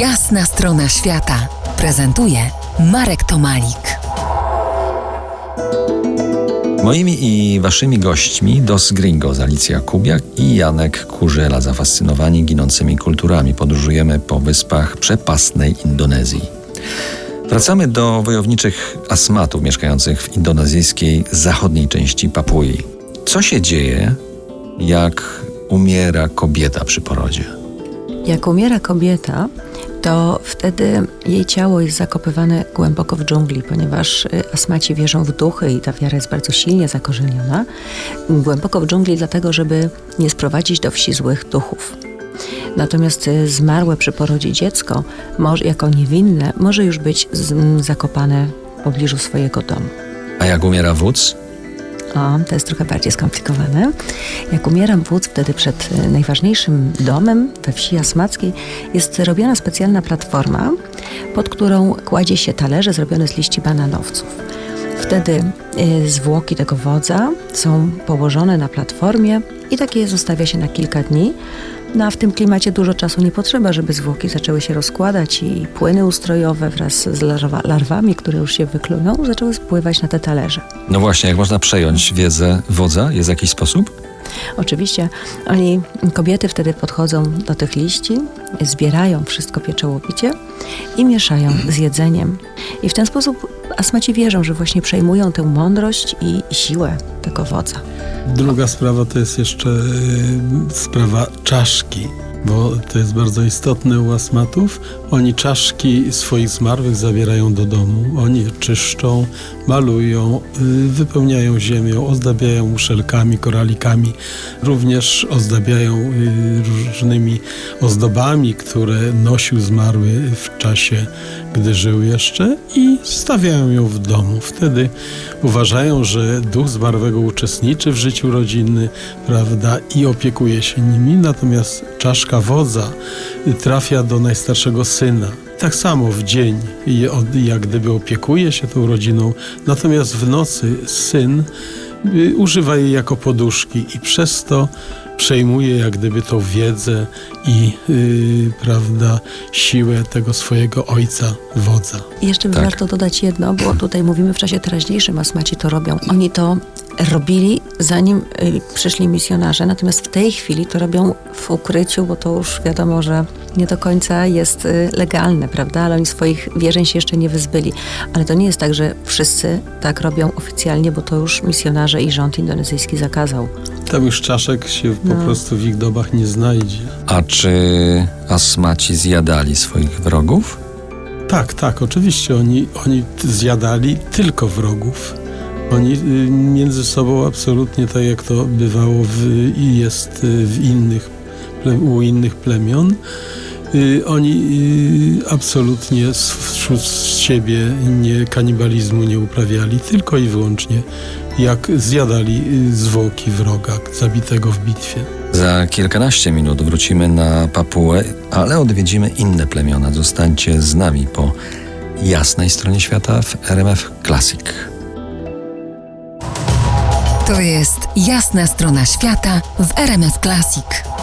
Jasna strona świata prezentuje Marek Tomalik. Moimi i waszymi gośćmi Dos Gringos, Alicja Kubiak i Janek Kurzela, zafascynowani ginącymi kulturami. Podróżujemy po wyspach przepastnej Indonezji. Wracamy do wojowniczych asmatów mieszkających w indonezyjskiej zachodniej części Papui. Co się dzieje, jak umiera kobieta przy porodzie? Jak umiera kobieta, to wtedy jej ciało jest zakopywane głęboko w dżungli, ponieważ y, asmaci wierzą w duchy i ta wiara jest bardzo silnie zakorzeniona. Głęboko w dżungli, dlatego, żeby nie sprowadzić do wsi złych duchów. Natomiast y, zmarłe przy porodzie dziecko, jako niewinne, może już być zakopane w pobliżu swojego domu. A jak umiera wódz? O, to jest trochę bardziej skomplikowane. Jak umieram wódz, wtedy przed y, najważniejszym domem we wsi Jasmackiej jest robiona specjalna platforma, pod którą kładzie się talerze zrobione z liści bananowców. Wtedy y, zwłoki tego wodza są położone na platformie i takie zostawia się na kilka dni. No a w tym klimacie dużo czasu nie potrzeba, żeby zwłoki zaczęły się rozkładać i płyny ustrojowe wraz z larwami, które już się wyklują, zaczęły spływać na te talerze. No właśnie, jak można przejąć wiedzę wodza? Jest jakiś sposób? Oczywiście oni, kobiety wtedy podchodzą do tych liści, zbierają wszystko pieczołowicie i mieszają z jedzeniem. I w ten sposób asmaci wierzą, że właśnie przejmują tę mądrość i siłę tego wodza. Druga sprawa to jest jeszcze y, sprawa czaszki bo to jest bardzo istotne u asmatów. Oni czaszki swoich zmarłych zabierają do domu. Oni czyszczą, malują, y, wypełniają ziemią, ozdabiają muszelkami, koralikami. Również ozdabiają y, różnymi ozdobami, które nosił zmarły w czasie, gdy żył jeszcze i stawiają ją w domu. Wtedy uważają, że duch zmarłego uczestniczy w życiu rodziny, prawda, i opiekuje się nimi, natomiast czaszka wodza trafia do najstarszego syna. Tak samo w dzień, jak gdyby opiekuje się tą rodziną, natomiast w nocy syn y, używa jej jako poduszki i przez to przejmuje jak gdyby tą wiedzę i yy, prawda, siłę tego swojego ojca, wodza. I jeszcze tak. warto dodać jedno, bo tutaj mówimy w czasie teraźniejszym, asmaci to robią. Oni to robili zanim y, przyszli misjonarze, natomiast w tej chwili to robią w ukryciu, bo to już wiadomo, że nie do końca jest y, legalne, prawda? Ale oni swoich wierzeń się jeszcze nie wyzbyli. Ale to nie jest tak, że wszyscy tak robią oficjalnie, bo to już misjonarze i rząd indonezyjski zakazał. Tam już czaszek się no. po prostu w ich dobach nie znajdzie. A czy asmaci zjadali swoich wrogów? Tak, tak, oczywiście. Oni, oni zjadali tylko wrogów. Oni y, między sobą absolutnie tak jak to bywało w, i jest y, w innych, u innych plemion, oni absolutnie wśród siebie nie, kanibalizmu nie uprawiali, tylko i wyłącznie jak zjadali zwłoki wroga zabitego w bitwie. Za kilkanaście minut wrócimy na Papułę, ale odwiedzimy inne plemiona. Zostańcie z nami po jasnej stronie świata w RMF Classic. To jest jasna strona świata w RMS Classic.